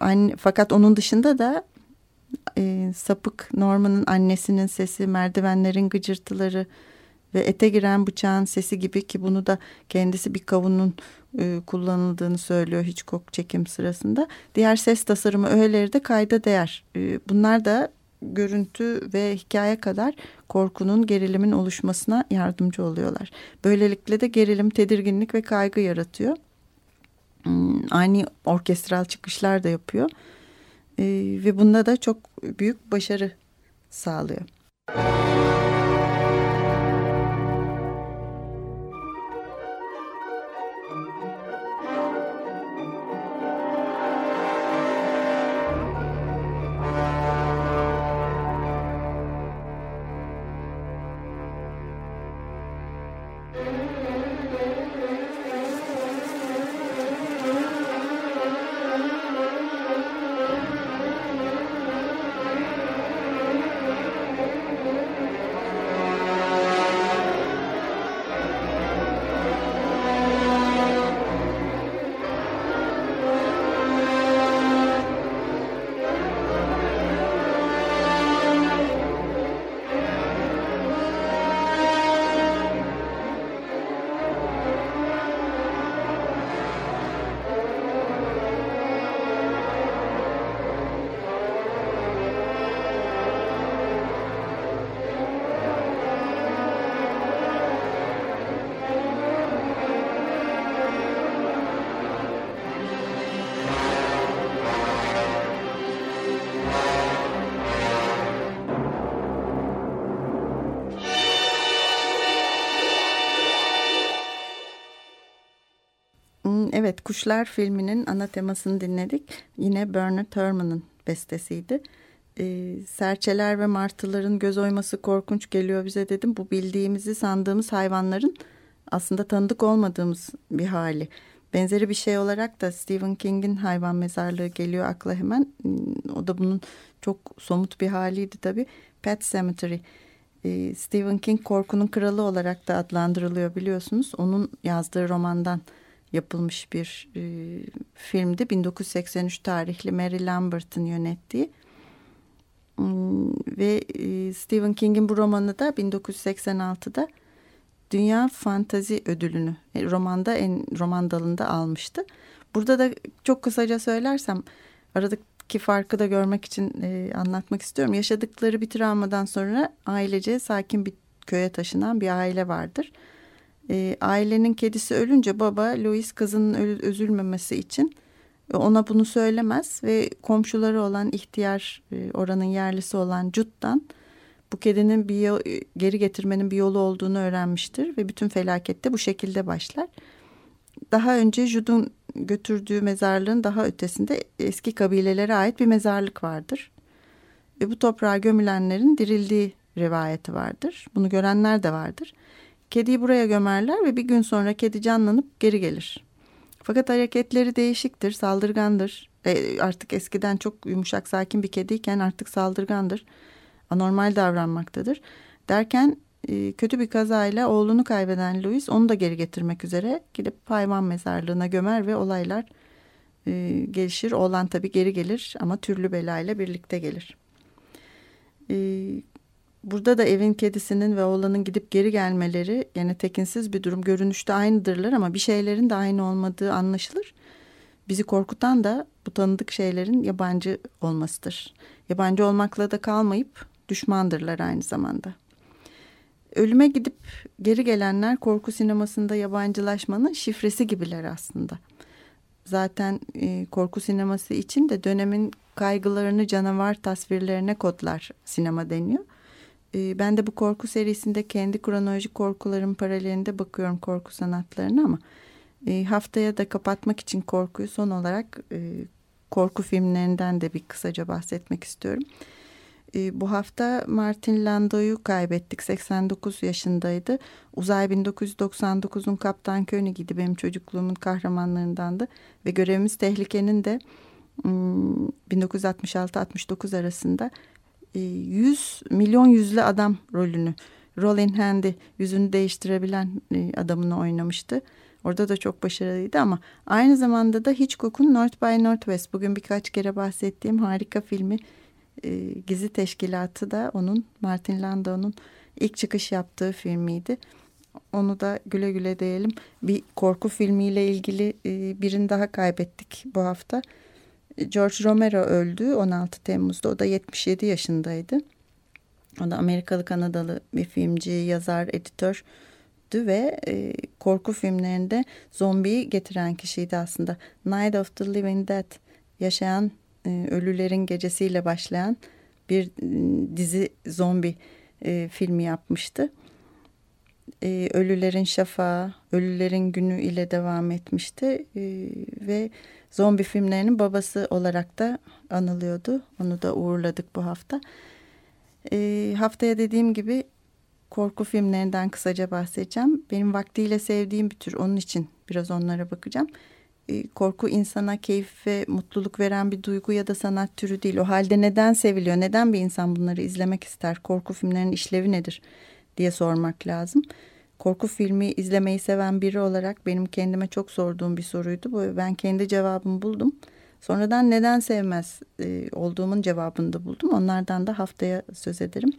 anne, fakat onun dışında da e, Sapık Norman'ın annesinin sesi, merdivenlerin gıcırtıları ve ete giren bıçağın sesi gibi ki bunu da kendisi bir kavunun e, kullanıldığını söylüyor Hitchcock çekim sırasında. Diğer ses tasarımı öğeleri de kayda değer. E, bunlar da görüntü ve hikaye kadar korkunun, gerilimin oluşmasına yardımcı oluyorlar. Böylelikle de gerilim, tedirginlik ve kaygı yaratıyor. Hmm, aynı orkestral çıkışlar da yapıyor. E, ve bunda da çok büyük başarı sağlıyor. Evet, Kuşlar filminin ana temasını dinledik. Yine Bernard Herrmann'ın bestesiydi. Ee, serçeler ve martıların göz oyması korkunç geliyor bize dedim. Bu bildiğimizi sandığımız hayvanların aslında tanıdık olmadığımız bir hali. Benzeri bir şey olarak da Stephen King'in hayvan mezarlığı geliyor akla hemen. O da bunun çok somut bir haliydi tabii. Pet Cemetery. Ee, Stephen King korkunun kralı olarak da adlandırılıyor biliyorsunuz. Onun yazdığı romandan yapılmış bir e, filmdi. 1983 tarihli Mary Lambert'ın yönettiği. Hmm, ve e, Stephen King'in bu romanı da 1986'da Dünya Fantazi Ödülünü e, romanda en roman dalında almıştı. Burada da çok kısaca söylersem aradaki farkı da görmek için e, anlatmak istiyorum. Yaşadıkları bir travmadan sonra ailece sakin bir köye taşınan bir aile vardır. E, ailenin kedisi ölünce baba Louis kızının üzülmemesi için e, ona bunu söylemez ve komşuları olan ihtiyar e, oranın yerlisi olan Cut'tan bu kedinin bir yol, e, geri getirmenin bir yolu olduğunu öğrenmiştir ve bütün felakette bu şekilde başlar. Daha önce Jude'un götürdüğü mezarlığın daha ötesinde eski kabilelere ait bir mezarlık vardır. Ve bu toprağa gömülenlerin dirildiği rivayeti vardır. Bunu görenler de vardır. Kediyi buraya gömerler ve bir gün sonra kedi canlanıp geri gelir. Fakat hareketleri değişiktir, saldırgandır. E, artık eskiden çok yumuşak, sakin bir kediyken artık saldırgandır. Anormal davranmaktadır. Derken e, kötü bir kazayla oğlunu kaybeden Louis onu da geri getirmek üzere gidip hayvan mezarlığına gömer ve olaylar e, gelişir. Oğlan tabii geri gelir ama türlü belayla birlikte gelir. E, burada da evin kedisinin ve oğlanın gidip geri gelmeleri yine tekinsiz bir durum. Görünüşte aynıdırlar ama bir şeylerin de aynı olmadığı anlaşılır. Bizi korkutan da bu tanıdık şeylerin yabancı olmasıdır. Yabancı olmakla da kalmayıp düşmandırlar aynı zamanda. Ölüme gidip geri gelenler korku sinemasında yabancılaşmanın şifresi gibiler aslında. Zaten e, korku sineması için de dönemin kaygılarını canavar tasvirlerine kodlar sinema deniyor. E, ben de bu korku serisinde kendi kronolojik korkuların paralelinde bakıyorum korku sanatlarına ama e, haftaya da kapatmak için korkuyu son olarak e, korku filmlerinden de bir kısaca bahsetmek istiyorum. E, bu hafta Martin Lando'yu kaybettik. 89 yaşındaydı. Uzay 1999'un Kaptan König'iydi. Benim çocukluğumun kahramanlarındandı. Ve görevimiz tehlikenin de 1966-69 hmm, arasında 100 e, milyon yüzlü adam rolünü Rolling Handy yüzünü değiştirebilen e, adamını oynamıştı. Orada da çok başarılıydı ama aynı zamanda da Hitchcock'un North by Northwest bugün birkaç kere bahsettiğim harika filmi e, Gizli Teşkilatı da onun Martin Landau'nun ilk çıkış yaptığı filmiydi. Onu da güle güle diyelim. Bir korku filmiyle ilgili e, birini daha kaybettik bu hafta. George Romero öldü 16 Temmuz'da. O da 77 yaşındaydı. O da Amerikalı Kanadalı bir filmci, yazar, editör ve e, korku filmlerinde zombiyi getiren kişiydi aslında. Night of the Living Dead yaşayan e, ölülerin gecesiyle başlayan bir e, dizi zombi e, filmi yapmıştı. E, ölülerin şafağı, ölülerin günü ile devam etmişti e, ve zombi filmlerinin babası olarak da anılıyordu. Onu da uğurladık bu hafta. E, haftaya dediğim gibi korku filmlerinden kısaca bahsedeceğim. Benim vaktiyle sevdiğim bir tür. Onun için biraz onlara bakacağım. E, korku insana keyif ve mutluluk veren bir duygu ya da sanat türü değil. O halde neden seviliyor? Neden bir insan bunları izlemek ister? Korku filmlerinin işlevi nedir diye sormak lazım. Korku filmi izlemeyi seven biri olarak benim kendime çok sorduğum bir soruydu. Bu ben kendi cevabımı buldum. Sonradan neden sevmez e, olduğumun cevabını da buldum. Onlardan da haftaya söz ederim.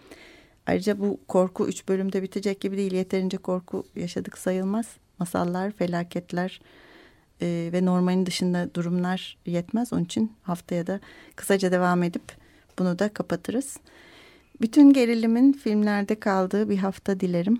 Ayrıca bu korku üç bölümde bitecek gibi değil. Yeterince korku yaşadık sayılmaz. Masallar, felaketler e, ve normalin dışında durumlar yetmez. Onun için haftaya da kısaca devam edip bunu da kapatırız. Bütün gerilimin filmlerde kaldığı bir hafta dilerim.